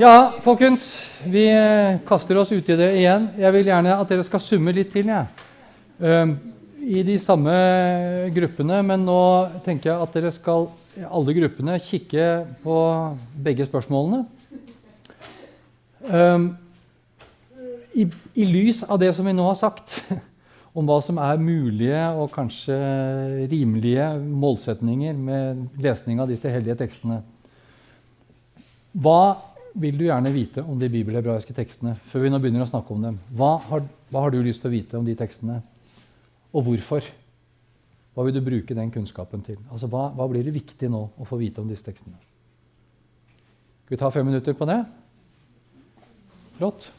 Ja, folkens. Vi eh, kaster oss uti det igjen. Jeg vil gjerne at dere skal summe litt til. Ja. Um, I de samme gruppene, men nå tenker jeg at dere skal alle gruppene kikke på begge spørsmålene. Um, i, i, lys av det som vi nå har sagt om hva som er mulige og kanskje rimelige målsetninger med lesning av disse hellige tekstene Hva vil du gjerne vite om de bibelhebraiske tekstene før vi nå begynner å snakke om dem? Hva har, hva har, du lyst til å vite om de tekstene, og hvorfor? Hva vil du bruke den kunnskapen til? Altså, hva, hva blir det viktig nå å få vite om disse tekstene? Skal vi ta fem minutter på det? Flott.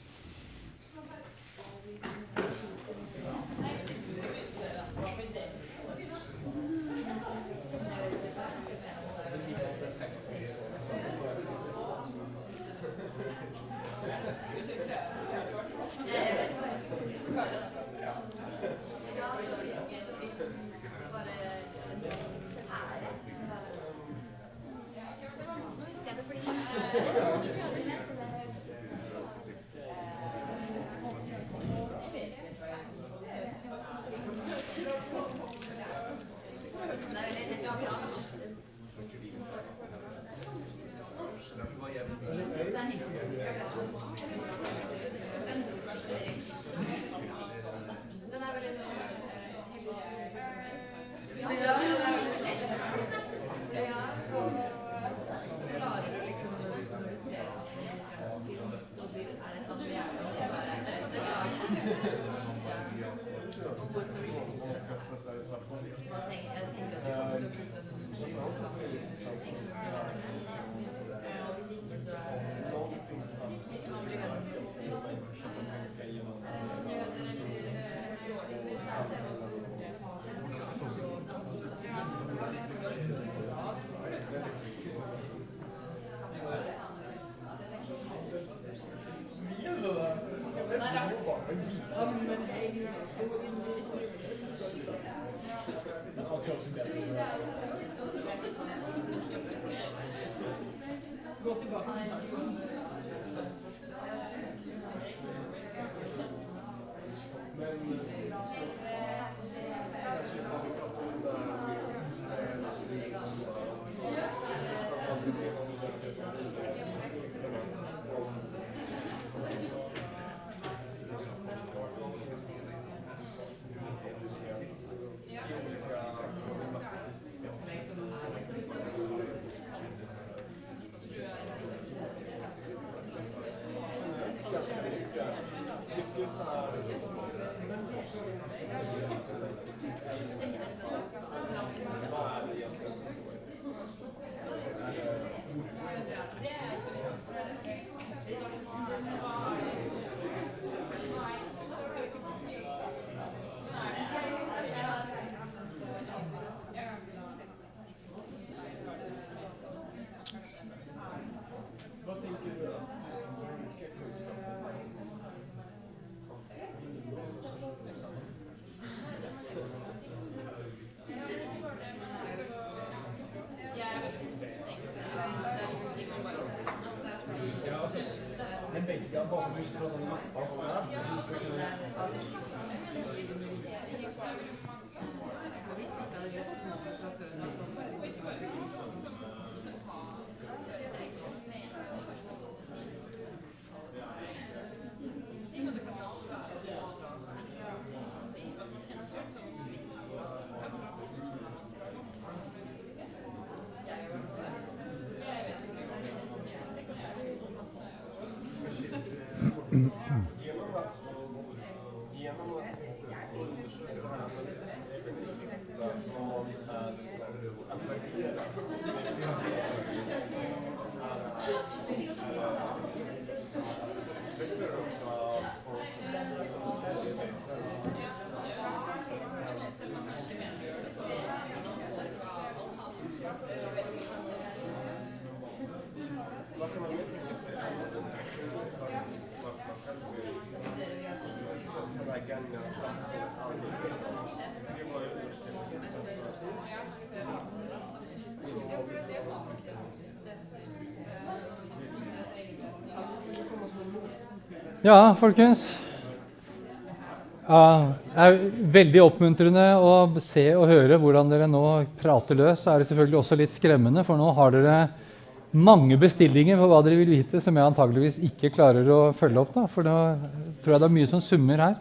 Ja, Bob, ich Yeah. Ja, folkens. Ja, det er veldig oppmuntrende å se og høre hvordan dere nå prater løs. Så er det selvfølgelig også litt skremmende, for nå har dere mange bestillinger på hva dere vil vite, som jeg antageligvis ikke klarer å følge opp. Da, for da tror jeg det er mye som summer her.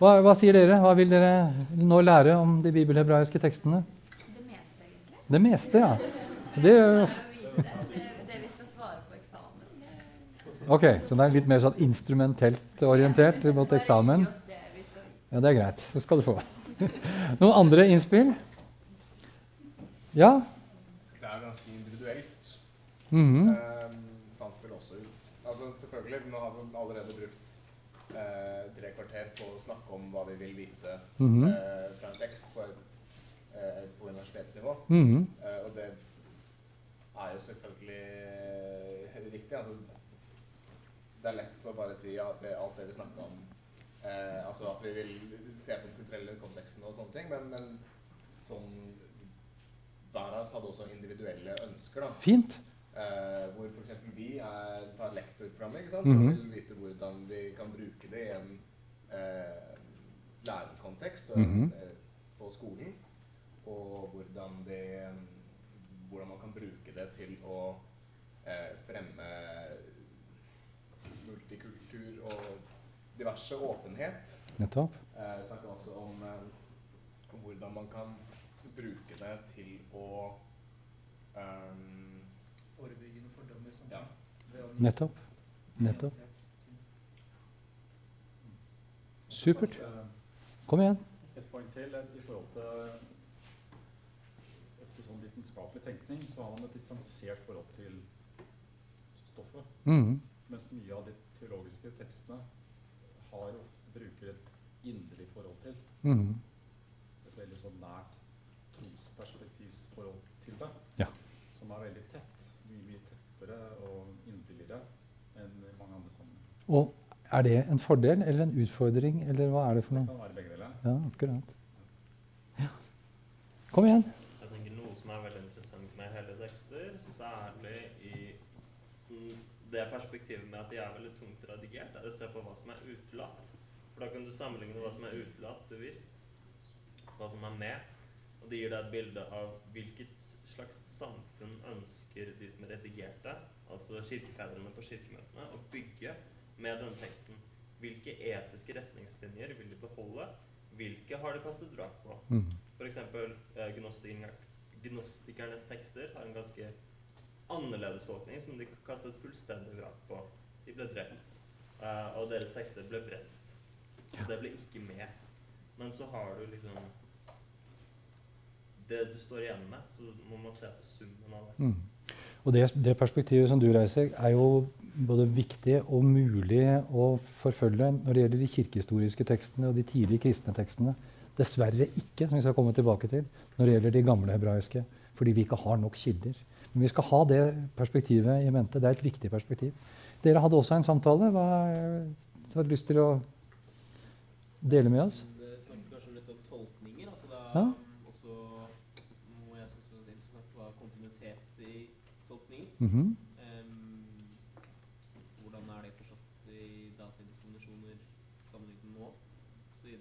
Hva, hva sier dere? Hva vil dere nå lære om de bibelhebraiske tekstene? Det meste, egentlig. Det meste, ja. Det gjør vi også. Det, det, det vi skal svare på eksamen. Ok, Så det er litt mer sånn instrumentelt orientert mot eksamen? Ja, det er greit. Det skal du få. Noen andre innspill? Ja? Det er ganske individuelt. Mm -hmm. eh, fant vel også ut. Altså selvfølgelig, Nå har vi allerede brukt eh, tre kvarter på å snakke om hva vi vil vite Mhm. eh, fra en tekst på, et, eh, på universitetsnivå. Mhm. Eh, og det er jo selvfølgelig eh, riktig. Altså, det er lett å bare si at det, alt det vi snakka om eh, Altså at vi vil se på den kulturelle konteksten og sånne ting, men, men sånn Hver av oss hadde også individuelle ønsker. da Fint. Eh, hvor f.eks. vi er, tar lektorprogrammet ikke sant? Mhm. og vil vite hvordan vi kan bruke det i en eh, lærerkontekst og, -hmm. eh, på skolen. Og hvordan, det, hvordan man kan bruke det til å eh, fremme multikultur og diverse åpenhet. Nettopp. Eh, snakker også om eh, hvordan man kan bruke det til å forebygge Forebyggende fordommer. Som Ja. Nettopp. Nettopp. Supert. Eh, Kom igjen. Et poeng til eh, i forhold til ofte sånn vitenskapelig tenkning, så har man et distansert forhold til stoffet. Mm. Mens mye av de teologiske tekstene har og bruker et inderlig forhold til. Mm. Et veldig sånn nært trosperspektivsforhold til det. Ja. Som er veldig tett. Mye, mye tettere og inderligere enn i mange andre sammenhenger. Og er det en fordel eller en utfordring, eller hva er det for noe? Det kan være begge deler. Ja, akkurat. Ja. Kom igjen. Jeg tenker Noe som er veldig interessant med hele tekster, særlig i mm, det perspektivet med at de er veldig tungt redigert, er å se på hva som er utelatt. For da kan du sammenligne hva som er utelatt bevisst, hva som er med. Og det gir deg et bilde av hvilket slags samfunn ønsker de som redigerte, altså kirkefedrene på kirkemøtene, å bygge med denne teksten. Hvilke etiske retningslinjer vil de beholde? Hvilke har de kastet vrak på? Mm. F.eks. Eh, gnostikernes tekster har en ganske annerledes tolkning som de kastet fullstendig vrak på. De ble drept. Eh, og deres tekster ble brent. Så det ble ikke med. Men så har du liksom Det du står igjen med, så må man se på summen av det. Mm. Og det, det perspektivet som du reiser, er jo både viktig og mulig å forfølge når det gjelder de kirkehistoriske tekstene og de tidlige kristne tekstene. Dessverre ikke, som vi skal komme tilbake til, når det gjelder de gamle hebraiske. Fordi vi ikke har nok kilder. Men vi skal ha det perspektivet i mente. Det er et viktig perspektiv. Dere hadde også en samtale. Hva har du lyst til å dele med oss? Det snakket kanskje litt om tolkninger. Altså da Ja. også noe jeg synes var interessant, var kontinuitet i tolkninger. Mm -hmm.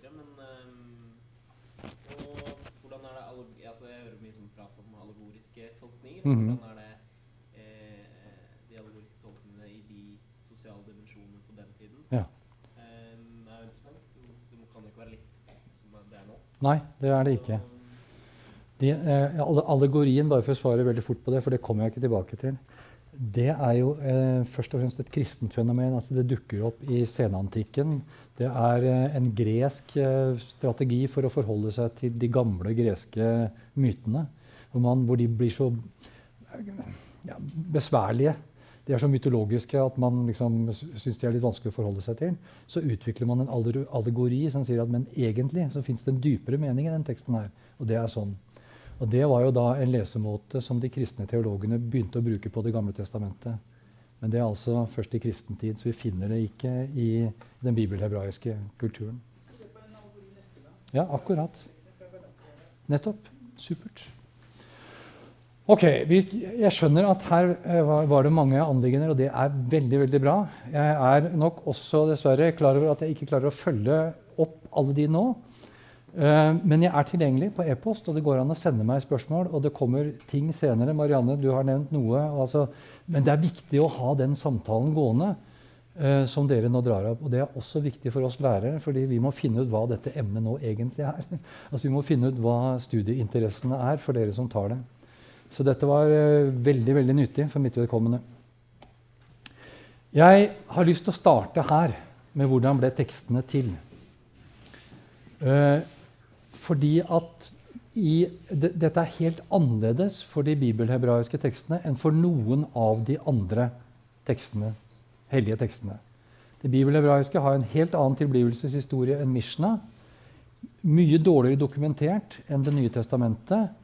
det. Men um, og hvordan er det allog altså Jeg hører mye som prat om allegoriske tolkninger. Mhm. Hvordan er det eh, de allegoriske tolkningene i de sosiale dimensjonene på den tiden? Ja. Em, er jo interessant. Det kan ikke være likt som det er nå. Nei, det er det ikke. De, eh, allegorien, bare for å svare veldig fort på det, for det kommer jeg ikke tilbake til, det er jo eh, først og fremst et kristent fenomen. altså Det dukker opp i senantikken. Det er eh, en gresk eh, strategi for å forholde seg til de gamle greske mytene. Hvor, hvor de blir så ja, besværlige. De er så mytologiske at man liksom syns de er litt vanskelig å forholde seg til. Så utvikler man en allegori som sier at men egentlig så fins det en dypere mening i den teksten her. Og det er sånn. Og Det var jo da en lesemåte som de kristne teologene begynte å bruke på Det gamle testamentet. Men det er altså først i kristen tid, så vi finner det ikke i den bibelhebraiske kulturen. Ja, akkurat. Nettopp. Supert. Ok, vi, Jeg skjønner at her eh, var, det mange anliggender, og det er veldig veldig bra. Jeg er nok også dessverre klar over at jeg ikke klarer å følge opp alle de nå. Eh, men jeg er tilgjengelig på e-post, og det går an å sende meg spørsmål. Og det kommer ting senere. Marianne, du har nevnt noe. Altså, men det er viktig å ha den samtalen gående eh, som dere nå drar opp. Og det er også viktig for oss lærere, fordi vi må finne ut hva dette emnet nå egentlig er. altså Vi må finne ut hva studieinteressene er for dere som tar det. Så dette var eh, veldig veldig nyttig for mitt vedkommende. Jeg har lyst til å starte her med hvordan ble tekstene til. Eh, fordi at i, de, dette er helt annerledes for de bibelhebraiske tekstene enn for noen av de andre tekstene, hellige tekstene. Det bibelhebraiske har en helt annen tilblivelseshistorie enn Mishna. Mye dårligere dokumentert enn Det nye testamentet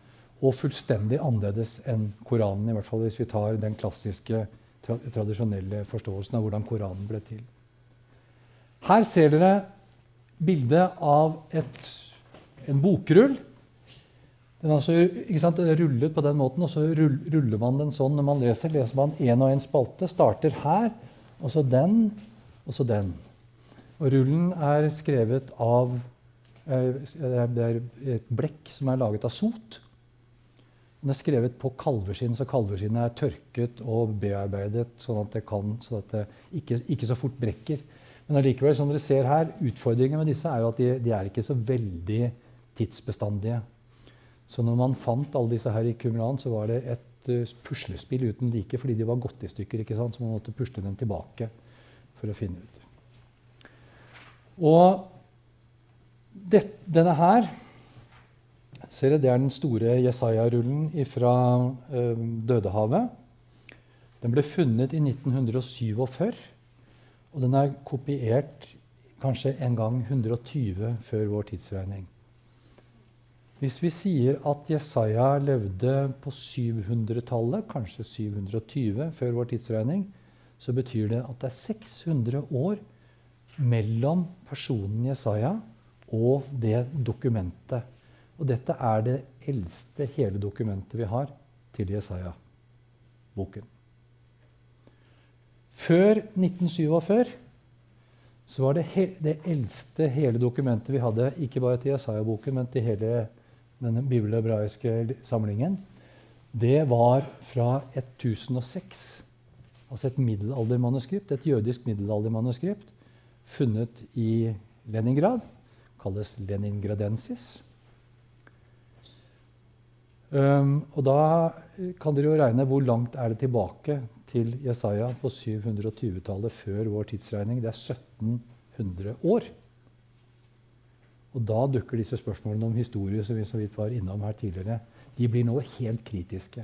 og fullstendig annerledes enn Koranen. I hvert fall hvis vi tar den klassiske, tra tradisjonelle forståelsen av hvordan Koranen ble til. Her ser dere bildet av et, en bokrull. Den er altså, rullet på den måten, og så ruller man den sånn når man leser. Leser man én og én spalte. Starter her, og så den, og så den. Og rullen er skrevet av eh, Det er et blekk som er laget av sot. Den er skrevet på kalveskinn, så kalveskinnet er tørket og bearbeidet sånn at det, kan, så at det ikke, ikke, så fort brekker. Men allikevel, som dere ser her, utfordringen med disse er jo at de, de er ikke så veldig tidsbestandige. Så når man fant alle disse her i Kumran, så var det et uh, puslespill uten like fordi de var gått i stykker. ikke sant? Så man måtte pusle dem tilbake for å finne ut. Og det, denne her Ser dere, Det er den store Jesaja-rullen fra eh, Dødehavet. Den ble funnet i 1947, og den er kopiert kanskje en gang 120 før vår tidsregning. Hvis vi sier at Jesaja levde på 700-tallet, kanskje 720 før vår tidsregning, så betyr det at det er 600 år mellom personen Jesaja og det dokumentet og dette er det eldste hele dokumentet vi har til Jesaja-boken. Før 1947 så var det, det eldste hele dokumentet vi hadde, ikke bare til Jesaja-boken, men til hele denne bibelhebraiske samlingen, det var fra 1006. Altså et middelaldermanuskript, et jødisk middelaldermanuskript funnet i Leningrad. Kalles leningradensis. Um, og da kan dere jo regne hvor langt er det tilbake til Jesaja på 720-tallet før vår tidsregning. Det er 1700 år. Og da dukker disse spørsmålene om historie som vi så vidt var innom her tidligere, de blir nå helt kritiske.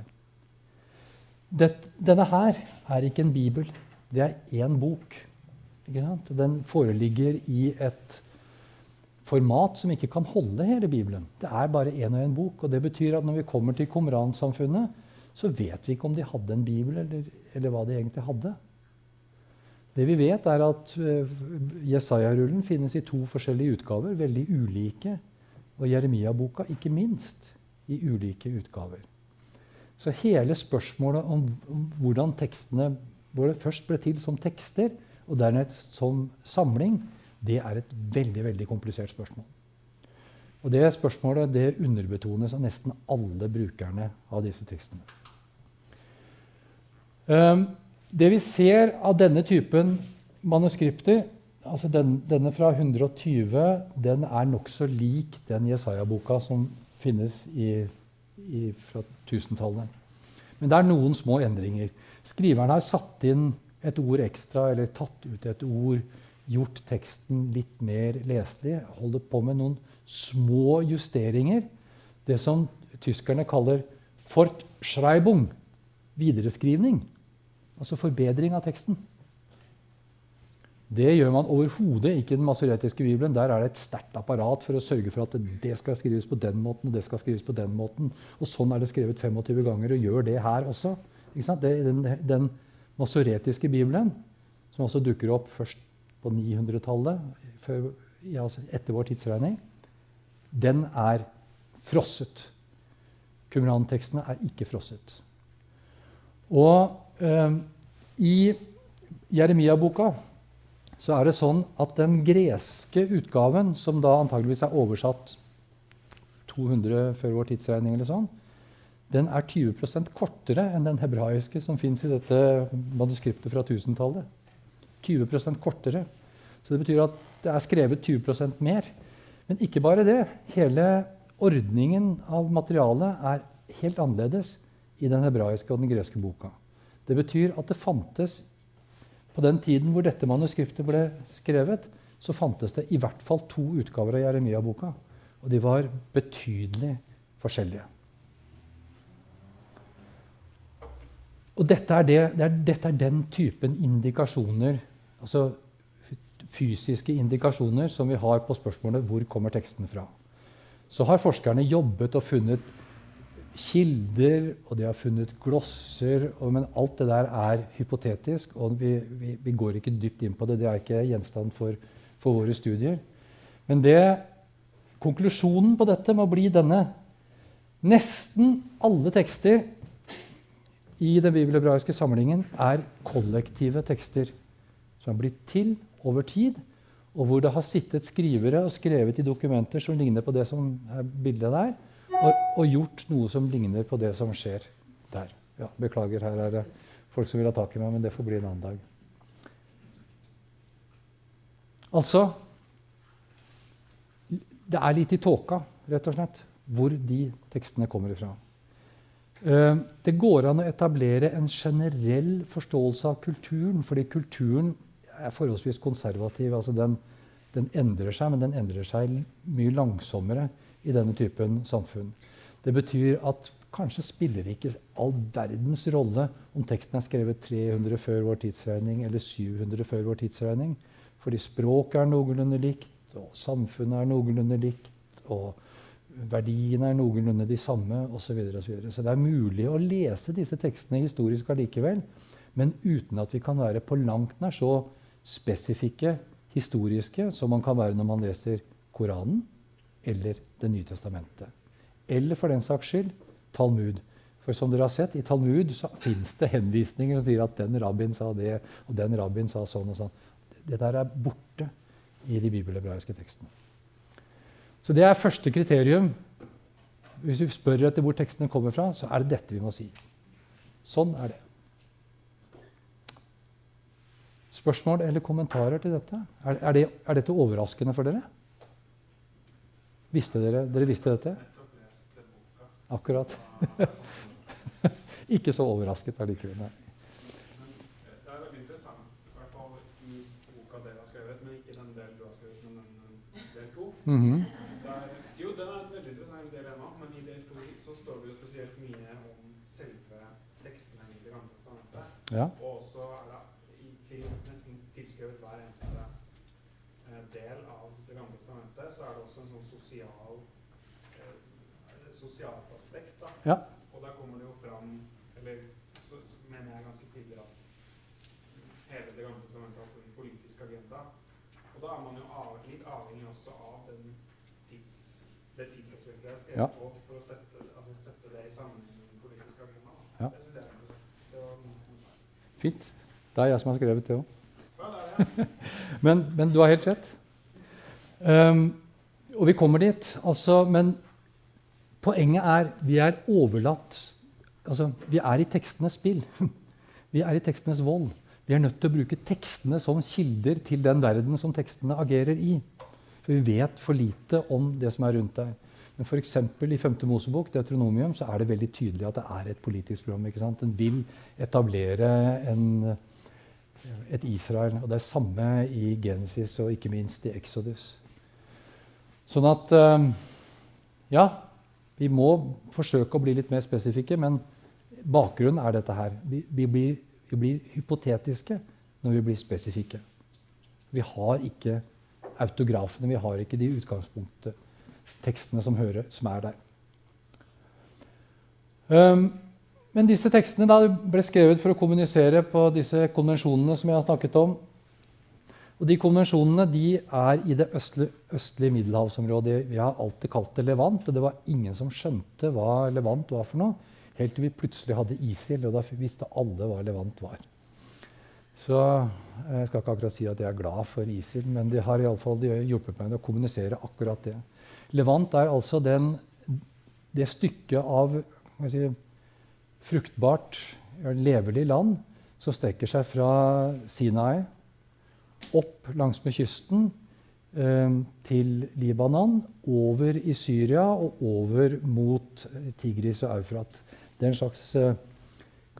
Dette, denne her er ikke en bibel. Det er én bok. Den foreligger i et format som ikke kan holde hele Bibelen. Det er bare én og én bok. og Det betyr at når vi kommer til Komran-samfunnet, så vet vi ikke om de hadde en bibel, eller, eller, hva de egentlig hadde. Det vi vet, er at uh, Jesaja-rullen finnes i to forskjellige utgaver, veldig ulike. Og Jeremia-boka ikke minst i ulike utgaver. Så hele spørsmålet om, hvordan tekstene både først ble til som tekster, og dernest som samling, det er et veldig veldig komplisert spørsmål. Og Det spørsmålet det underbetones av nesten alle brukerne av disse tekstene. Um, det vi ser av denne typen manuskripter, altså den, denne fra 120, den er nokså lik den Jesaja-boka som finnes i, i, fra 1000-tallet. Men det er noen små endringer. Skriveren har satt inn et ord ekstra, eller tatt ut et ord gjort teksten litt mer leselig. Holder på med noen små justeringer. Det som tyskerne kaller 'fortschreibung', videreskrivning. Altså forbedring av teksten. Det gjør man overhodet ikke i den masoretiske bibelen. Der er det et sterkt apparat for å sørge for at det skal skrives på den måten og det skal skrives på den måten. Og sånn er det skrevet 25 ganger, og gjør det her også. Det, den, den masoretiske bibelen, som også dukker opp først på 900-tallet, ja, altså etter vår tidsregning, den er frosset. Kumran-tekstene er ikke frosset. Og eh, i Jeremia-boka så er det sånn at den greske utgaven, som da antageligvis er oversatt 200 før vår tidsregning, eller sånn, den er 20% kortere enn den hebraiske som fins i dette manuskriptet fra 1000-tallet. 20% kortere. Så det betyr at det er skrevet 20% mer. Men ikke bare det. Hele ordningen av materialet er helt annerledes i den hebraiske og den greske boka. Det betyr at det fantes På den tiden hvor dette manuskriptet ble skrevet, så fantes det i hvert fall to utgaver av Jeremia-boka. Og de var betydelig forskjellige. Og dette er, det, det er, dette er, den typen indikasjoner, altså fysiske indikasjoner, som vi har på spørsmålet hvor kommer teksten fra. Så har forskerne jobbet og funnet kilder, og de har funnet glosser, og, men alt det der er hypotetisk, og vi, vi, vi, går ikke dypt inn på det. Det er ikke gjenstand for, for våre studier. Men det, konklusjonen på dette må bli denne. Nesten alle tekster i den bibelhebraiske samlingen er kollektive tekster som har blitt til over tid, og hvor det har sittet skrivere og skrevet i dokumenter som ligner på det som er bildet der, og, og gjort noe som ligner på det som skjer der. Ja, beklager, her er det folk som vil ha tak i meg, men det får bli en annen dag. Altså Det er litt i tåka, rett og slett, hvor de tekstene kommer ifra. Eh, det går an å etablere en generell forståelse av kulturen, fordi kulturen er forholdsvis konservativ. altså den, den, endrer seg, men den endrer seg mye langsommere i denne typen samfunn. Det betyr at kanskje spiller det ikke all verdens rolle om teksten er skrevet 300 før vår tidsregning eller 700 før vår tidsregning. Fordi språket er noenlunde likt, og samfunnet er noenlunde likt. og verdiene er noenlunde de samme osv. Så, så, så det er mulig å lese disse tekstene historisk allikevel, men uten at vi kan være på langt nær så spesifikke historiske som man kan være når man leser Koranen eller Det nye testamentet. Eller for den saks skyld Talmud. For som dere har sett, i Talmud så fins det henvisninger som sier at den rabbin sa det, og den rabbin sa sånn og sånn. Det der er borte i de bibelhebraiske tekstene. Så det er første kriterium. Hvis vi spør etter hvor tekstene kommer fra, så er det dette vi må si. Sånn er det. Spørsmål eller kommentarer til dette? Er, er, det, er dette overraskende for dere? Visste dere, dere visste dette? Akkurat. Ikke så overrasket allikevel. Nei. Det er veldig interessant, i hvert fall i boka dere har skrevet, men ikke den to du har skrevet, men den del to. Mm -hmm. Ja. Og også er det til, nesten tilskrevet hver eneste eh, del av Det gamle testamentet, så er det også en sånn sosial eh, sosialt aspekt. da. Ja. Og der kommer det jo fram Eller så, så mener jeg ganske tydelig at hele Det gamle testamentet har en politisk agenda. Og da er man jo av, litt avhengig også av den tids, det tidsaspektet jeg skrev ja. på, for å sette, altså sette det i sammenheng med den politiske agenda. Ja. Det syns jeg er interessant. Fint. Det er jeg som har skrevet det òg. men, men, du har helt rett. Um, og vi kommer dit. Altså, men poenget er vi er overlatt altså, Vi er i tekstenes spill. Vi er i tekstenes vold. Vi er nødt til å bruke tekstene som kilder til den verden som tekstene agerer i. For vi vet for lite om det som er rundt deg. Men f.eks. i 5. Mosebok Deuteronomium, så er det veldig tydelig at det er et politisk program. ikke sant? Den vil etablere en, et Israel. Og det er samme i Genesis og ikke minst i Exodus. Sånn at eh, Ja, vi må forsøke å bli litt mer spesifikke, men bakgrunnen er dette her. Vi, vi, blir, vi blir hypotetiske når vi blir spesifikke. Vi har ikke autografene, vi har ikke de utgangspunkttekstene som, som er der. Um, men disse tekstene ble skrevet for å kommunisere på disse konvensjonene som jeg har snakket om. Og de konvensjonene de er i det østlige, østlige middelhavsområdet. Vi har alltid kalt det Levant, og det var ingen som skjønte hva Levant var for noe. Helt til vi plutselig hadde ISIL, og da visste alle hva Levant var. Så eh, jeg skal ikke akkurat si at jeg er glad for ISIL, men de har iallfall hjulpet meg med å kommunisere akkurat det. Levant er altså den, det stykket av si, fruktbart, levelig land som strekker seg fra Sinai opp langsmed kysten eh, til Libanon, over i Syria og over mot Tigris og Eufrat. Det er en slags eh,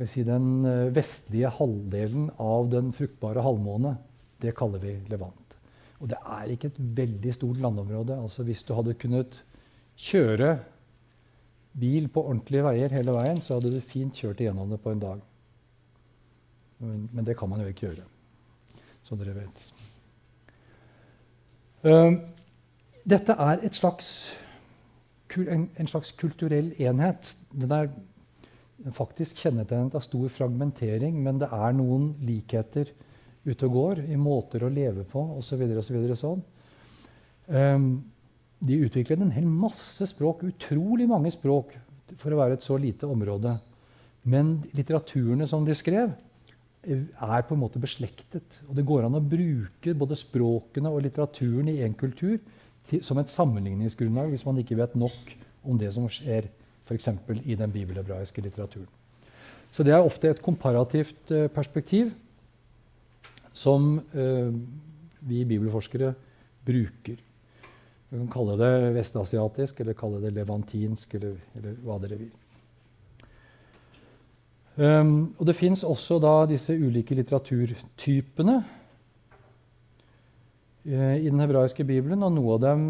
si, den eh, vestlige halvdelen av den fruktbare halvmåne. Det kaller vi Levant. Og det er ikke et veldig stort landområde. Altså Hvis du hadde kunnet kjøre bil på ordentlige veier hele veien, så hadde du fint kjørt igjennom det på en dag. Men, det kan man jo ikke gjøre, så dere vet. Uh, dette er slags, en, slags kulturell enhet. Den er faktisk kjennetegnet av stor fragmentering, men det er noen likheter ute og går i måter å leve på osv. Så sånn. Um, de utviklet en hel masse språk, utrolig mange språk, for å være et så lite område. Men litteraturene som de skrev, er på en måte beslektet. Og det går an å bruke både språkene og litteraturen i én kultur til, som et sammenligningsgrunnlag hvis man ikke vet nok om det som skjer f.eks. i den bibelhebraiske litteraturen. Så det er ofte et komparativt uh, perspektiv som uh, vi bibelforskere bruker. Vi kan kalle det vestasiatisk eller kalle det levantinsk eller, eller hva dere vil. Um, og det fins også da disse ulike litteraturtypene uh, i den hebraiske bibelen. Og noe av dem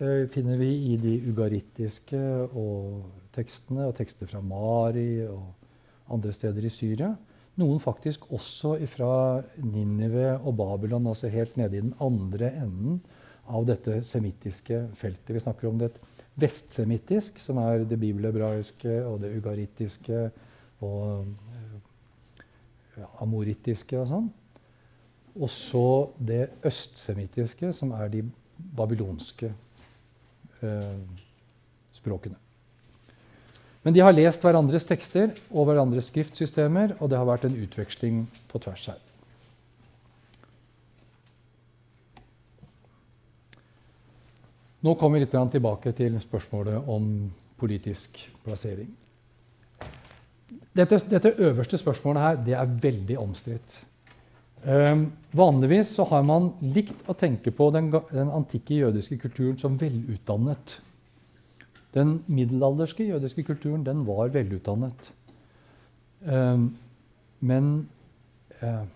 uh, finner vi i de ugarittiske og tekstene og tekster fra Mari og andre steder i Syria. Noen faktisk også fra Ninive og Babylon, altså helt nede i den andre enden av dette semittiske feltet. Vi snakker om det vestsemittisk, som er det bibelhebraiske og det ugarittiske og ja, amorittiske og sånn. Og så det østsemittiske, som er de babylonske eh, språkene. Men de har lest hverandres tekster og hverandres skriftsystemer, og det har vært en utveksling på tvers her. Nå kommer vi litt tilbake til spørsmålet om politisk plassering. Dette, dette øverste spørsmålet her, det er veldig omstridt. Um, vanligvis så har man likt å tenke på den, den, antikke jødiske kulturen som velutdannet. Den middelalderske jødiske kulturen den var velutdannet. Um, men uh,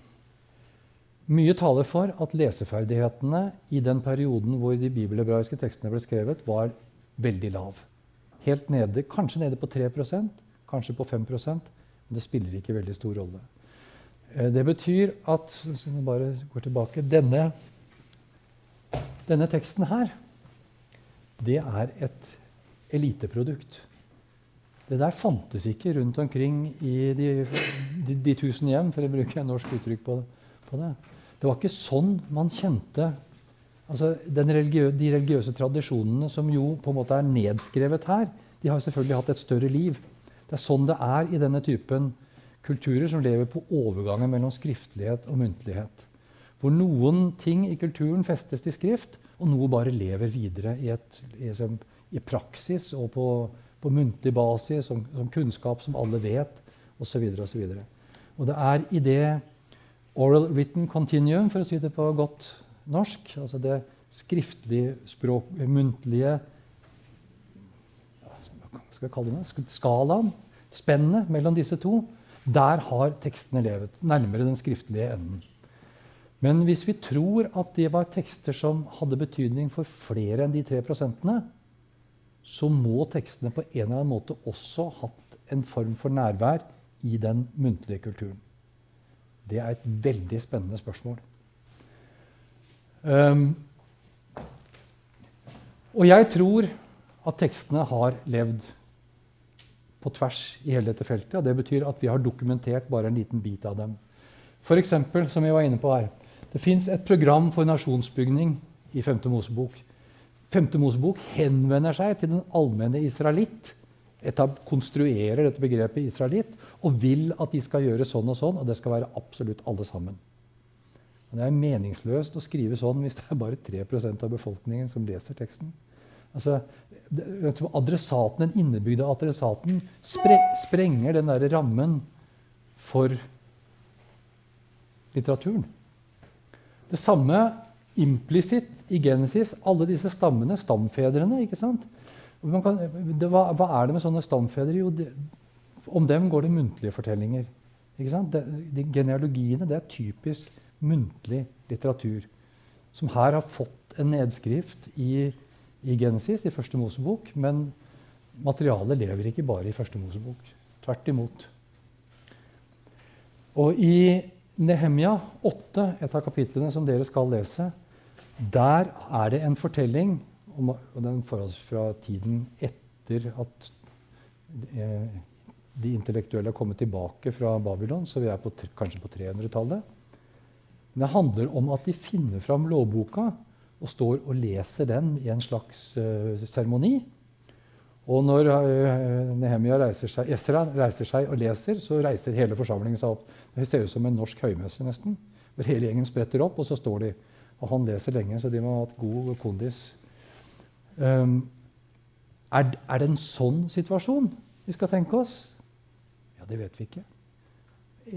mye taler for at leseferdighetene i den perioden hvor de bibelhebraiske tekstene ble skrevet, var veldig lav. Helt nede, Kanskje nede på 3 kanskje på 5% men det spiller ikke veldig stor rolle. Eh, det betyr at hvis vi bare går tilbake, denne, denne teksten her, det er et eliteprodukt. Det der fantes ikke rundt omkring i de, de, de tusen hjem, for å bruke et norsk uttrykk på, på det. Det var ikke sånn man kjente altså religiø De religiøse tradisjonene som jo på en måte er nedskrevet her, de har selvfølgelig hatt et større liv. Det er sånn det er i denne typen kulturer som lever på overgangen mellom skriftlighet og muntlighet. Hvor noen ting i kulturen festes til skrift, og noe bare lever videre i, et, i, i praksis og på, på muntlig basis, som, som, kunnskap som alle vet, osv. Og, så og, og det er i det oral written continuum, for å si det på godt norsk. Altså det skriftlige språk, muntlige skal kalle det? Skalaen, spennet mellom disse to. Der har tekstene levet. Nærmere den skriftlige enden. Men hvis vi tror at det var tekster som hadde betydning for flere enn de tre prosentene, så må tekstene på en eller annen måte også hatt en form for nærvær i den muntlige kulturen. Det er et veldig spennende spørsmål. Um, og jeg tror at tekstene har levd på tvers i hele dette feltet. og Det betyr at vi har dokumentert bare en liten bit av dem. F.eks., som vi var inne på her, Det fins et program for nasjonsbygning i 5. Mosebok. 5. Mosebok henvender seg til den allmenne israelitt. etab- Konstruerer dette begrepet israelitt og vil at de skal gjøre sånn og sånn, og det skal være absolutt alle sammen. Men det er meningsløst å skrive sånn hvis det er bare 3% av befolkningen som leser teksten. Altså, adressaten, Den innebygde adressaten spre, sprenger den der rammen for litteraturen. Det samme implisitt i Genesis. Alle disse stammene, stamfedrene. ikke sant? Kan, det, hva, hva, er det med sånne stamfedre? Jo, det, om dem går det muntlige fortellinger. ikke sant? De, de genealogiene det er typisk muntlig litteratur. Som her har fått en nedskrift i, i Genesis, i Første Mosebok. Men materialet lever ikke bare i Første Mosebok. Tvert imot. Og i Nehemia 8, et av kapitlene som dere skal lese, der er det en fortelling om, og den forholds fra tiden etter at eh, de intellektuelle har kommet tilbake fra Babylon, så vi er på, kanskje på 300-tallet. Det handler om at de finner fram lovboka og står og leser den i en slags eh, seremoni. Og når uh, Nehemia reiser seg, Esra reiser seg og leser, så reiser hele forsamlingen seg opp. Det ser ut som en norsk høymesse, nesten. Hvor hele gjengen spretter opp, og så står de. Og han leser lenge, så de må ha hatt god kondis. Um, er, er, det en sånn situasjon vi skal tenke oss? Ja, det vet vi ikke.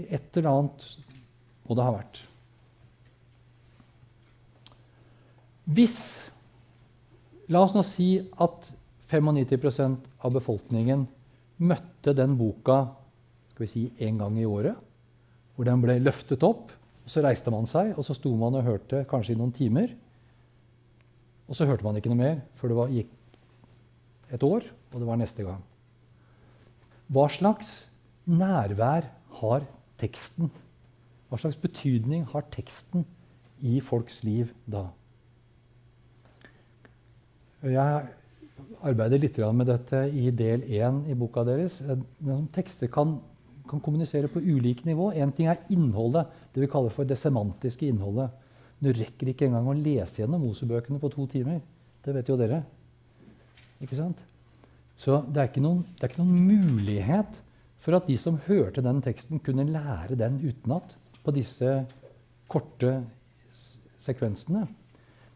Et eller annet må det ha vært. Hvis La oss nå si at 95% av befolkningen møtte den boka skal vi si, en gang i året. Hvor den ble løftet opp, og så reiste man seg, og så sto man og hørte kanskje i noen timer. Og så hørte man ikke noe mer før det var, gikk et år, og det var neste gang. Hva slags nærvær har teksten? Hva slags betydning har teksten i folks liv da? Jeg arbeider litt med dette i del 1 i boka deres. Tekster kan, kan kommunisere på ulike nivå. Én ting er innholdet, det vi kaller for det semantiske innholdet. Du rekker ikke engang å lese gjennom Mosebøkene på to timer. Det vet jo dere. Ikke sant? Så det er ikke noen, er ikke noen mulighet for at de som hørte den teksten, kunne lære den utenat på disse korte sekvensene.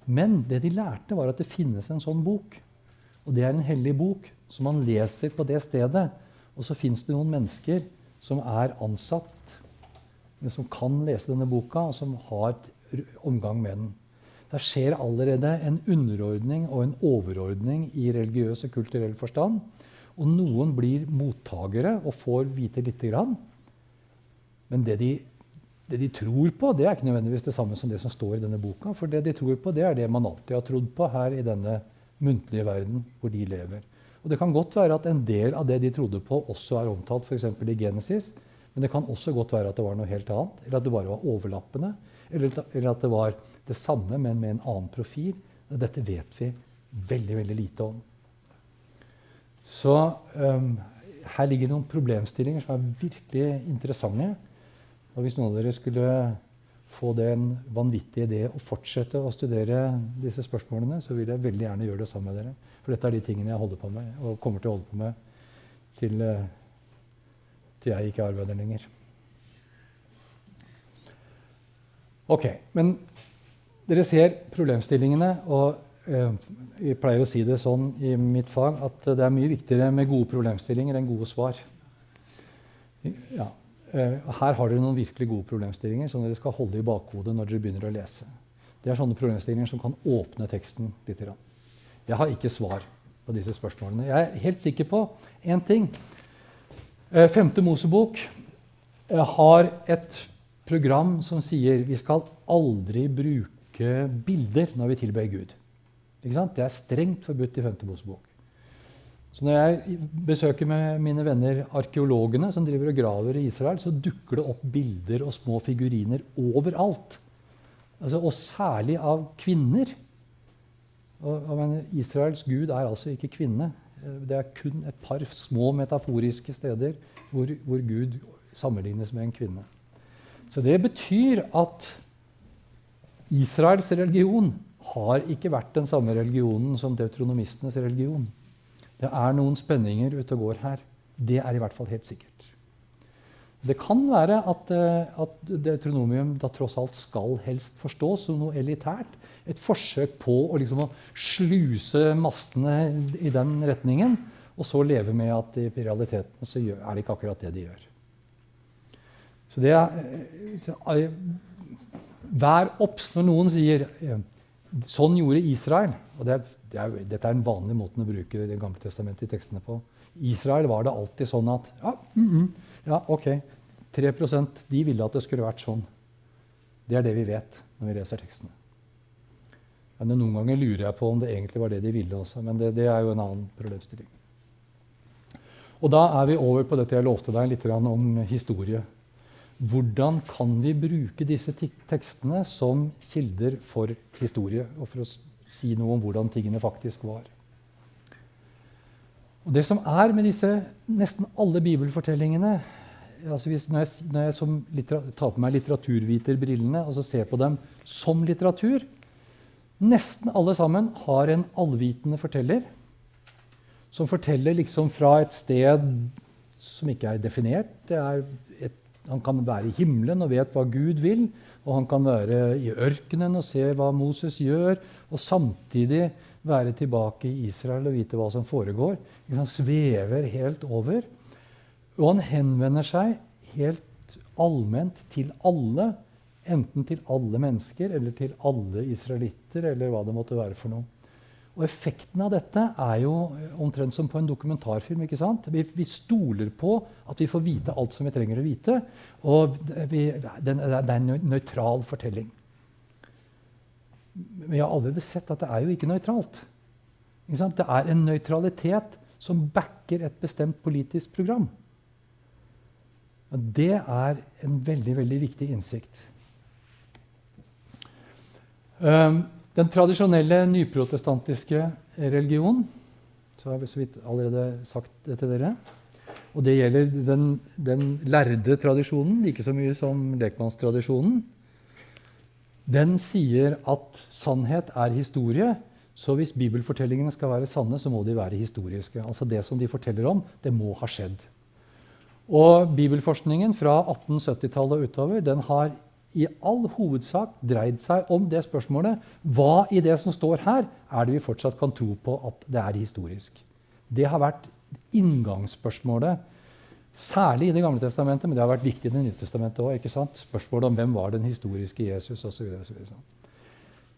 Men det de lærte, var at det finnes en sånn bok. Og det er en hellig bok som man leser på det stedet. Og så fins det noen mennesker som er ansatt, som kan lese denne boka, og som har omgang med den. Der skjer allerede en underordning og en overordning i religiøs og kulturell forstand. Og noen blir mottagere og får vite lite grann. Men det de, det de, tror på, det er ikke nødvendigvis det samme som det som står i denne boka. For det de tror på, det er det man alltid har trodd på her i denne muntlige verden hvor de lever. Og Det kan godt være at en del av det de trodde på, også er omtalt f.eks. i Genesis. Men det kan også godt være at det var noe helt annet, eller at det bare var overlappende. Eller at det var det samme, men med en annen profil. Dette vet vi veldig, veldig lite om. Så um, her ligger noen problemstillinger som er virkelig interessante. Og hvis noen av dere skulle få den vanvittige idé å fortsette å studere disse spørsmålene, så vil jeg veldig gjerne gjøre det sammen med dere. For dette er de tingene jeg holder på med, og kommer til å holde på med til, eh, til jeg ikke arbeider lenger. Ok, men dere ser problemstillingene. og eh, Jeg pleier å si det sånn i mitt fag at det er mye viktigere med gode problemstillinger enn gode svar. Ja, her har dere noen virkelig gode problemstillinger som dere skal holde i bakhodet når dere begynner å lese. Det er sånne problemstillinger som kan åpne teksten litt. Jeg har ikke svar på disse spørsmålene. Jeg er helt sikker på én ting. Eh, femte Mosebok eh, har et program som sier vi skal aldri bruke bilder når vi tilber Gud. Det er strengt forbudt i Femte Mosebok. Så når jeg besøker med mine venner arkeologene som driver og graver i Israel, så dukker det opp bilder og små figuriner overalt. Altså, og særlig av kvinner. Og, og Israels gud er altså ikke kvinne. Det er kun et par små metaforiske steder hvor, hvor Gud sammenlignes med en kvinne. Så det betyr at Israels religion har ikke vært den samme religionen som deutronomistenes religion. Det er noen spenninger ute og går her. Det er i hvert fall helt sikkert. Det kan være at, eh, at deutronomium da tross alt skal helst forstås som noe elitært. Et forsøk på å, liksom, å sluse massene i den retningen. Og så leve med at i realiteten så er det ikke akkurat det de gjør. Så det er eh, Vær obs når noen sier eh, Sånn gjorde Israel. Og det er, det er, dette er den vanlige måten å bruke Det gamle testamentet i tekstene på. Israel var det alltid sånn at Ja, mm -mm, ja ok. 3% de ville at det skulle vært sånn. Det er det vi vet når vi leser tekstene. Men noen ganger lurer jeg på om det egentlig var det de ville også. Men det, det er jo en annen problemstilling. Og da er vi over på dette jeg lovte deg litt om historie. Hvordan kan vi bruke disse tekstene som kilder for historie? Og for å si noe om hvordan tingene faktisk var. Og Det som er med disse nesten alle bibelfortellingene altså hvis, når, jeg, når jeg tar på meg litteraturviterbrillene og så ser på dem som litteratur Nesten alle sammen har en allvitende forteller som forteller liksom fra et sted som ikke er definert. Det er han kan være i himmelen og vet hva Gud vil. Og han kan være i ørkenen og se hva Moses gjør, og samtidig være tilbake i Israel og vite hva som foregår. Han svever helt over. Og han henvender seg helt allment til alle. Enten til alle mennesker eller til alle israelitter eller hva det måtte være for noe. Og Effekten av dette er jo omtrent som på en dokumentarfilm. ikke sant? Vi, vi stoler på at vi får vite alt som vi trenger å vite. Og vi, det er en nøytral fortelling. Vi har allerede sett at det er jo ikke nøytralt. Ikke det er en nøytralitet som backer et bestemt politisk program. Og det er en veldig, veldig viktig innsikt. Um, den tradisjonelle nyprotestantiske religion så har vi så vidt allerede sagt det til dere. Og det gjelder den, den lærde tradisjonen like så mye som lekmannstradisjonen. Den sier at sannhet er historie. Så hvis bibelfortellingene skal være sanne, så må de være historiske. Altså Det som de forteller om, det må ha skjedd. Og Bibelforskningen fra 1870-tallet og utover den har i all hovedsak dreid seg om det spørsmålet hva i det som står her, er det vi fortsatt kan tro på at det er historisk. Det har vært inngangsspørsmålet, særlig i Det gamle testamentet, men det har vært viktig i Det nye testamentet òg. Spørsmålet om hvem var den historiske Jesus osv.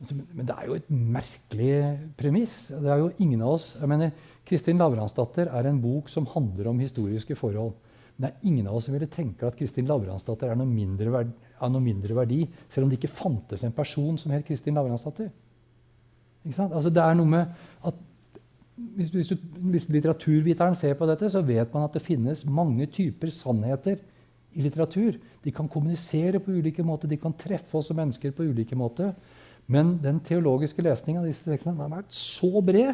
Altså, men det er jo et merkelig premiss. Det er jo ingen av oss, jeg mener, Kristin Lavransdatter er en bok som handler om historiske forhold. Men det er ingen av oss som ville tenke at Kristin Lavransdatter er noe mindre verdi, av noe mindre verdi, selv om det ikke fantes en person som het Kristin Lavransdatter. Altså, det er noe med at hvis, hvis, hvis, litteraturviteren ser på dette, så vet man at det finnes mange typer sannheter i litteratur. De kan kommunisere på ulike måter, de kan treffe oss som mennesker på ulike måter. Men den teologiske lesningen av disse tekstene har vært så bred,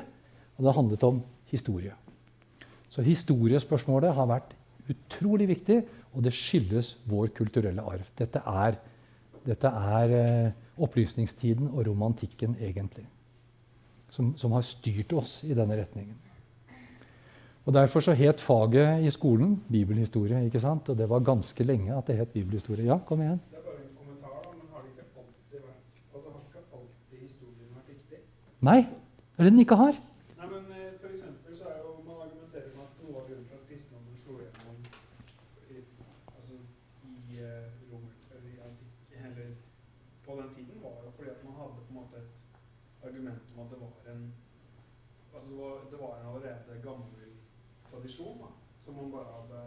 og det har handlet om historie. Så historiespørsmålet har vært utrolig viktig. Og det skyldes vår kulturelle arv. Dette er, dette er eh, opplysningstiden og romantikken, egentlig, som, som, har styrt oss i denne retningen. Og Derfor så het faget i skolen bibelhistorie. ikke sant? Og det var ganske lenge at det het bibelhistorie. Ja, kom igjen. Det er bare en kommentar, men har ikke Har ikke man bare hadde,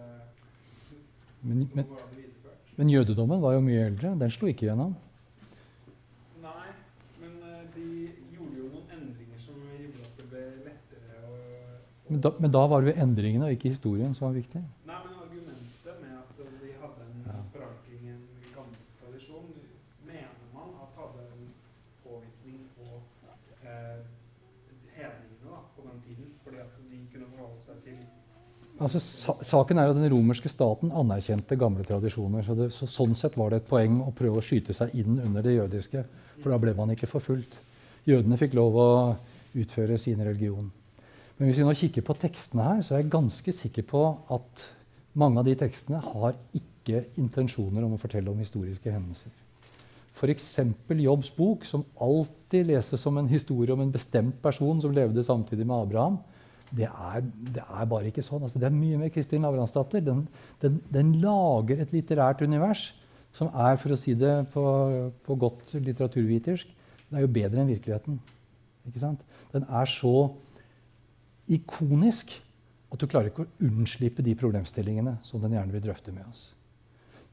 men, det bare hadde videreført. Men, men, men, jødedommen var jo mye eldre. Den slo ikke gjennom. Nei, men eh, de gjorde jo noen endringer som gjorde at det ble lettere å, å men, da, men, da, var det jo endringene og ikke historien som var viktig? Nei, men argumentet med at de hadde en ja. forankring i en gammel tradisjon, mener man at hadde en påvirkning på eh, hedningene på den tiden. Fordi at de kunne forholde seg til altså, sa Saken er at den romerske staten anerkjente gamle tradisjoner. Så, det, så Sånn sett var det et poeng å prøve å skyte seg inn under det jødiske. For da ble man ikke forfulgt. Jødene fikk lov å utføre sin religion. Men hvis vi nå kikker på tekstene her, så er jeg ganske sikker på at mange av de tekstene har ikke intensjoner om å fortelle om historiske hendelser. F.eks. Jobbs bok, som alltid leses som en historie om en bestemt person som levde samtidig med Abraham. Det er, det er bare ikke sånn. Altså, det er mye med Kristin Lavransdatter. Den, den, den, lager et litterært univers som er, for å si det på, på godt litteraturvitersk, det er jo bedre enn virkeligheten. Ikke sant? Den er så ikonisk at du klarer ikke å unnslippe de problemstillingene som den gjerne vil drøfte med oss.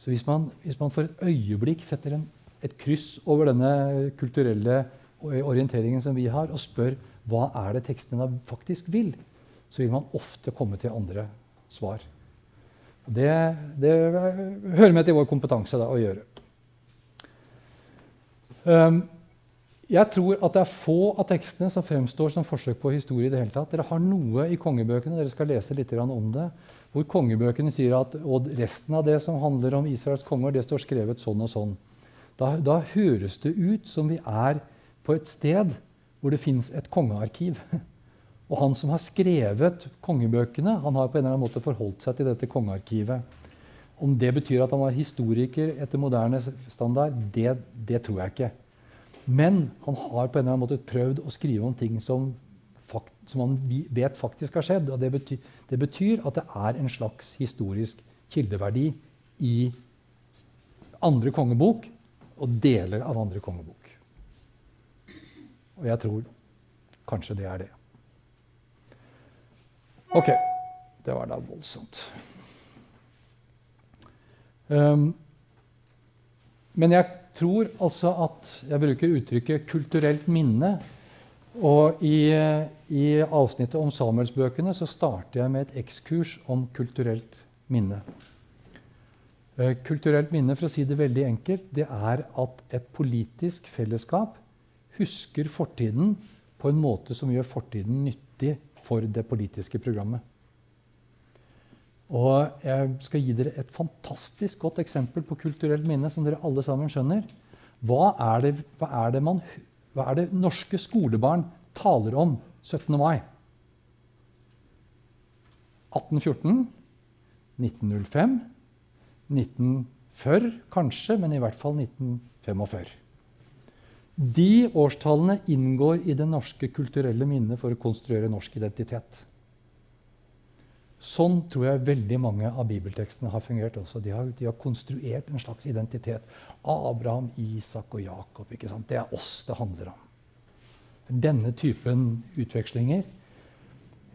Så hvis man, hvis man for et øyeblikk setter en, et kryss over denne kulturelle orienteringen som vi har, og spør hva er det tekstene faktisk vil, så vil man ofte komme til andre svar. Det, det hører med til vår kompetanse da, å gjøre. Um, jeg tror at det er få av tekstene som fremstår som forsøk på historie. i det hele tatt. Dere har noe i kongebøkene dere skal lese litt om det, hvor kongebøkene sier at og resten av det som handler om Israels konger, det står skrevet sånn og sånn. Da, da høres det ut som vi er på et sted hvor det fins et kongearkiv. Og han som har skrevet kongebøkene, han har på en eller annen måte forholdt seg til dette kongearkivet. Om det betyr at han var historiker etter moderne standard, det, det tror jeg ikke. Men han har på en eller annen måte prøvd å skrive om ting som, som han vet faktisk har skjedd. Og det betyr, det betyr, at det er en slags historisk kildeverdi i andre kongebok og deler av andre kongebok. Og jeg tror kanskje det er det. Ok. Det var da voldsomt. Um, men jeg tror altså at Jeg bruker uttrykket 'kulturelt minne'. Og i, i avsnittet om Samuelsbøkene så starter jeg med et ekskurs om kulturelt minne. Eh, kulturelt minne, for å si det veldig enkelt, det er at et politisk fellesskap husker fortiden på en måte som gjør fortiden nyttig for det politiske programmet. Og Jeg skal gi dere et fantastisk godt eksempel på kulturelt minne. som dere alle sammen skjønner. Hva er det, hva er det, man, hva er det norske skolebarn taler om 17. mai? 1814, 1905, 1940 kanskje, men i hvert fall 1945. De årstallene inngår i det norske kulturelle minnet for å konstruere norsk identitet. Sånn tror jeg veldig mange av bibeltekstene har fungert også. De har, de har konstruert en slags identitet. Abraham, Isak og Jakob. Det er oss det handler om. Denne typen utvekslinger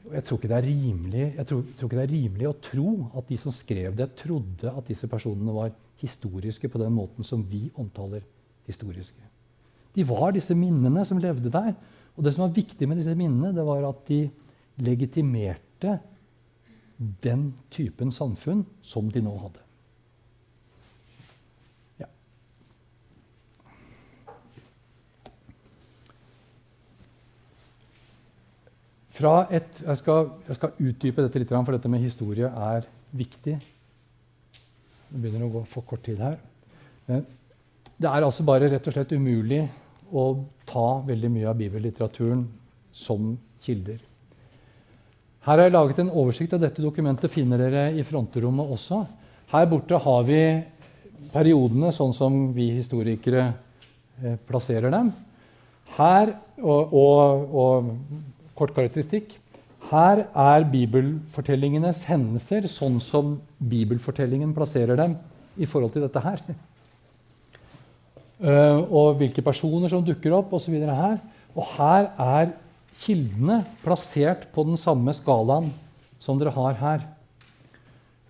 jeg tror, rimelig, jeg tror, tror ikke det er rimelig å tro at de som skrev det, trodde at disse personene var historiske på den måten som vi omtaler historiske. De var disse minnene som levde der. Og det som var viktig med disse minnene, det var at de legitimerte den typen samfunn som de nå hadde. Ja. Et, jeg, skal, jeg, skal, utdype dette litt, for dette med historie er viktig. Det begynner å gå for kort tid her. Det er altså bare rett og slett umulig å ta veldig mye av bibellitteraturen som kilder. Her har jeg laget en oversikt av dette dokumentet. finner dere i fronterommet også. Her borte har vi periodene sånn som vi historikere eh, plasserer dem. Her, og, og, og, kort karakteristikk. Her er bibelfortellingenes hendelser sånn som bibelfortellingen plasserer dem i forhold til dette her. Uh, og hvilke personer som dukker opp osv. her. Og her er kildene plassert på den samme skalaen som dere har her.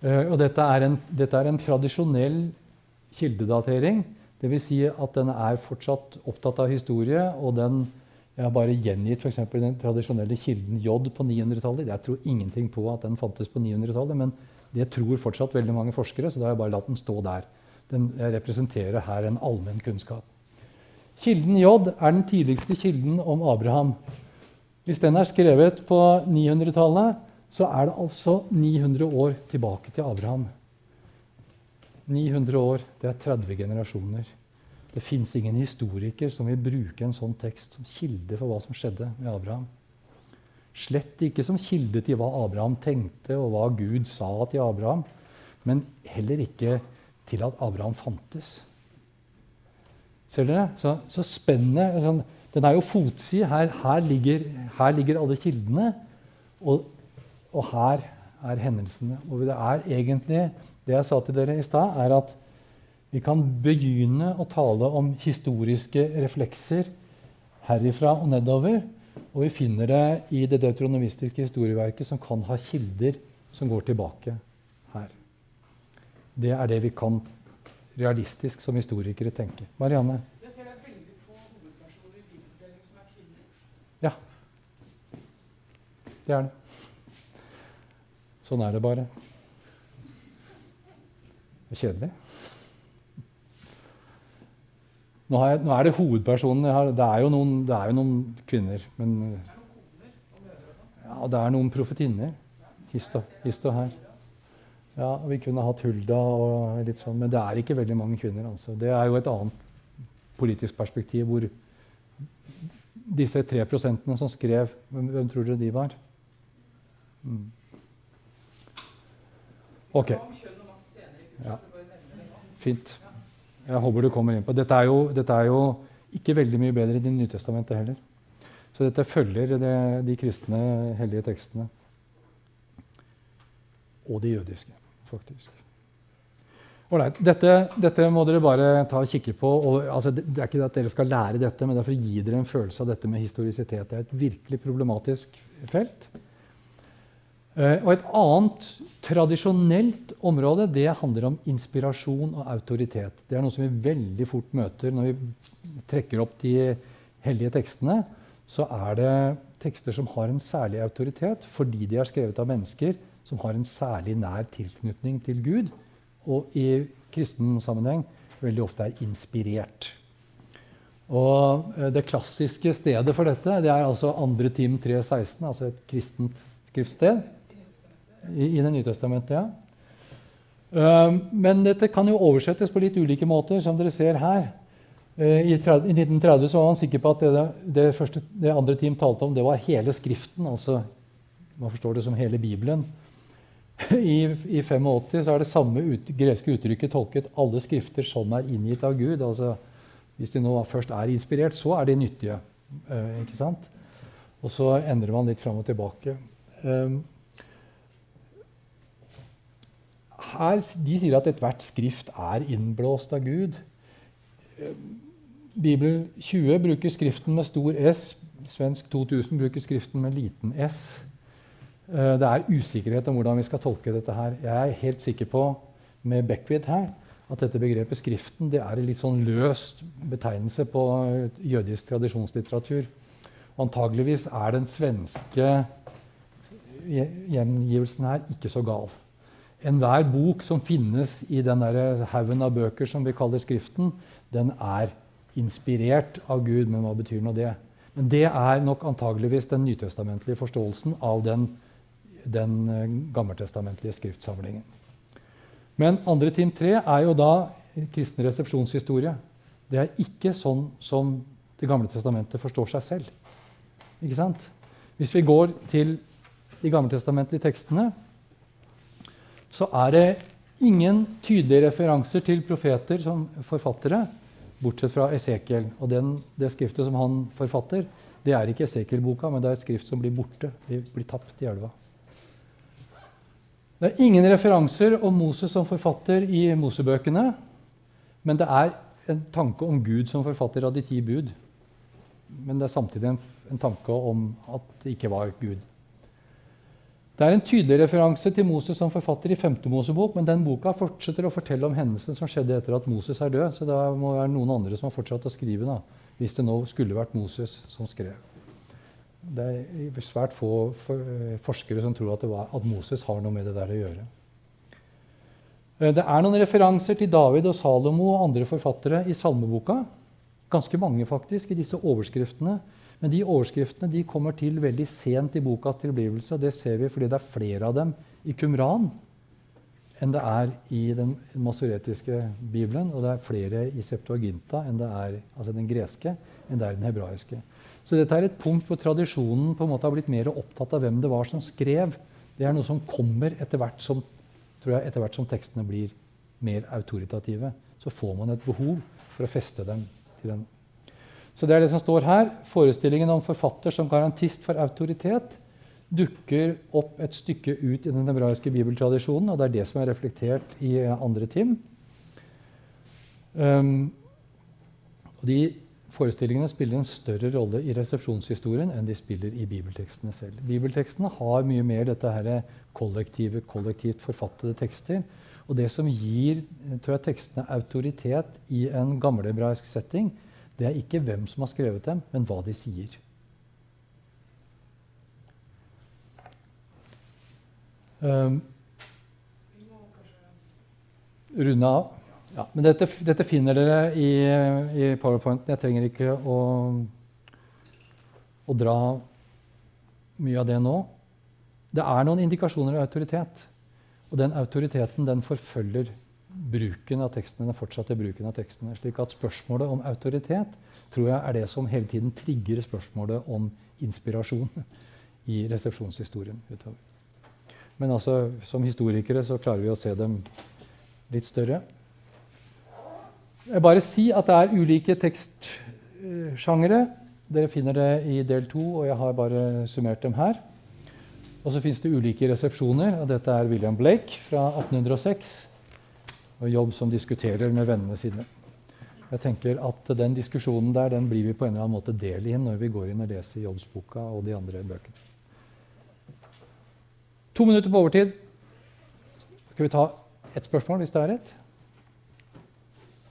Uh, og dette er, en, dette er en tradisjonell kildedatering. Dvs. Si at den er fortsatt opptatt av historie. og den, Jeg har bare gjengitt for den tradisjonelle kilden J på 900-tallet. Jeg tror ingenting på at den fantes på 900-tallet, men det tror fortsatt veldig mange forskere, så da har jeg bare latt den stå der. Den representerer her en allmenn kunnskap. Kilden J er den tidligste kilden om Abraham. Hvis den er skrevet på 900-tallet, så er det altså 900 år tilbake til Abraham. 900 år, det er 30 generasjoner. Det fins ingen historiker som vil bruke en sånn tekst som kilde for hva som skjedde med Abraham. Slett ikke som kilde til hva Abraham tenkte, og hva Gud sa til Abraham. Men heller ikke til at Abraham fantes. Ser dere? Så, så spennende. sånn, Den er jo fotside. Her, her, her ligger alle kildene. Og, og her er hendelsene. Og det er egentlig det jeg sa til dere i stad, er at vi kan begynne å tale om historiske reflekser herifra og nedover. Og vi finner det i det deutronomistiske historieverket som kan ha kilder som går tilbake. Det er det vi kan realistisk som historikere tenke. Marianne? Jeg ser det er veldig få hovedpersoner i bibelfortellingen som er kvinner. Ja. Det er det. Sånn er det bare. Det er kjedelig. Nå, jeg, nå er det hovedpersonen. jeg har- Det er jo noen, det er jo noen kvinner. Men ja, det er noen profetinner. Hist og her. Ja, Vi kunne hatt Hulda og litt sånn, men det er ikke veldig mange kvinner. altså. Det er jo et annet politisk perspektiv hvor disse tre prosentene som skrev, hvem, hvem tror dere de var? Mm. Ok, Ja. fint. Jeg håper du kommer inn på Dette er jo, dette er jo ikke veldig mye bedre i Det nye testamentet heller. Så dette følger det, de kristne hellige tekstene. Og de jødiske, faktisk. Ålreit. Dette, dette må dere bare ta og kikke på. Og, altså, det, det er ikke at dere skal lære dette, men det er for å gi dere en følelse av dette med historisitet. Det er et virkelig problematisk felt. Eh, og et annet tradisjonelt område det handler om inspirasjon og autoritet. Det er noe som vi veldig fort møter når vi trekker opp de hellige tekstene. Så er det tekster som har en særlig autoritet fordi de er skrevet av mennesker som har en særlig nær tilknytning til Gud, og i kristen sammenheng veldig ofte er inspirert. Og eh, Det klassiske stedet for dette det er altså 2. Tim 3,16, altså et kristent skriftsted. I, I Det nye testamentet, ja. Um, Men dette kan jo oversettes på litt ulike måter, som dere ser her. Eh, I, 1930 så var man sikker på at det, det, første, det andre team talte om, det var hele Skriften. altså Man forstår det som hele Bibelen. I, I 85 så er det samme ut, greske uttrykket tolket 'alle skrifter som er inngitt av Gud'. altså Hvis de nå først er inspirert, så er de nyttige. eh, ikke sant? Og så endrer man litt fram og tilbake. Um, her, de sier at ethvert skrift er innblåst av Gud. Eh, Bibel 20 bruker skriften med stor S. Svensk 2000 bruker skriften med liten s. Eh, Det er usikkerhet om hvordan vi skal tolke dette her. Jeg er helt sikker på med Beckwith her, at dette begrepet 'skriften' det er en litt sånn løst betegnelse på eh, jødisk tradisjonslitteratur. Antageligvis er den svenske gjengivelsen her ikke så gal. Enhver bok som finnes i den haugen av bøker som vi kaller Skriften, den er inspirert av Gud. Men hva betyr nå det? Men det er nok antageligvis den nytestamentlige forståelsen av den, den eh, gammeltestamentlige skriftsamlingen. Men 2. Tim 3 er jo da kristen resepsjonshistorie. Det er ikke sånn som Det gamle testamentet forstår seg selv. Ikke sant? Hvis vi går til de gammeltestamentlige tekstene, så er det ingen tydelige referanser til profeter som forfattere, bortsett fra Esekiel. Og den, det skriftet som han forfatter, det er ikke Esekiel-boka, men det er et skrift som blir borte. Blir tapt i elva. Det er ingen referanser om Moses som forfatter i Mosebøkene, men det er en tanke om Gud som forfatter av de ti bud. Men det er samtidig en, en tanke om at det ikke var Gud. Det er en tydelig referanse til Moses som forfatter i 5. Mosebok, men den boka fortsetter å fortelle om hendelsen som skjedde etter at Moses er død. Så det må være noen andre som har fortsatt å skrive, da, hvis det nå skulle vært Moses som skrev. Det er svært få forskere som tror at Moses har noe med det der å gjøre. Eh, Det er noen referanser til David og Salomo og andre forfattere i salmeboka. Ganske mange, faktisk, i disse overskriftene. Men de overskriftene de kommer til veldig sent i bokas tilblivelse. og Det ser vi fordi det er flere av dem i Kumran enn det er i den masoretiske bibelen. Og det er flere i Septuaginta, enn det er, altså den greske, enn det er i den hebraiske. Så dette er et punkt hvor tradisjonen på en måte har blitt mer opptatt av hvem det var som skrev. Det er noe som kommer etter hvert som, tror jeg, etter hvert som tekstene blir mer autoritative. Så får man et behov for å feste dem til en Så det er det som står her. Forestillingen om forfatter som garantist for autoritet dukker opp et stykke ut i den hebraiske bibeltradisjonen, og det er det som er reflektert i andre Tim. Um, og de forestillingene spiller en større rolle i resepsjonshistorien enn de spiller i bibeltekstene selv. Bibeltekstene har mye mer dette her kollektive, kollektivt forfattede tekster. Og det som gir tror jeg, tekstene autoritet i en gammelhebraisk setting, det er ikke hvem som har skrevet dem, men hva de sier. Um, runde av. Ja, men dette, dette, finner dere i, i powerpointen. Jeg trenger ikke å, å, dra mye av det nå. Det er noen indikasjoner av autoritet. Og den autoriteten den forfølger bruken av tekstene, den fortsatte bruken av tekstene. slik at spørsmålet om autoritet tror jeg er det som hele tiden trigger spørsmålet om inspirasjon i resepsjonshistorien utover. Men altså, som historikere så klarer vi å se dem litt større. Jeg bare si at det er ulike tekstsjangere. Dere finner det i del to, og jeg har bare summert dem her. Og så fins det ulike resepsjoner. og Dette er William Blake fra 1806. Og jobb som diskuterer med vennene sine. Jeg tenker at Den diskusjonen der den blir vi på en eller annen måte del i når vi går inn og leser Jobbsboka og de andre bøkene. To minutter på overtid. Skal vi ta ett spørsmål, hvis det er et?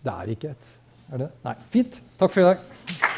Det er ikke et. Er det? Nei. Fint. Takk for i dag.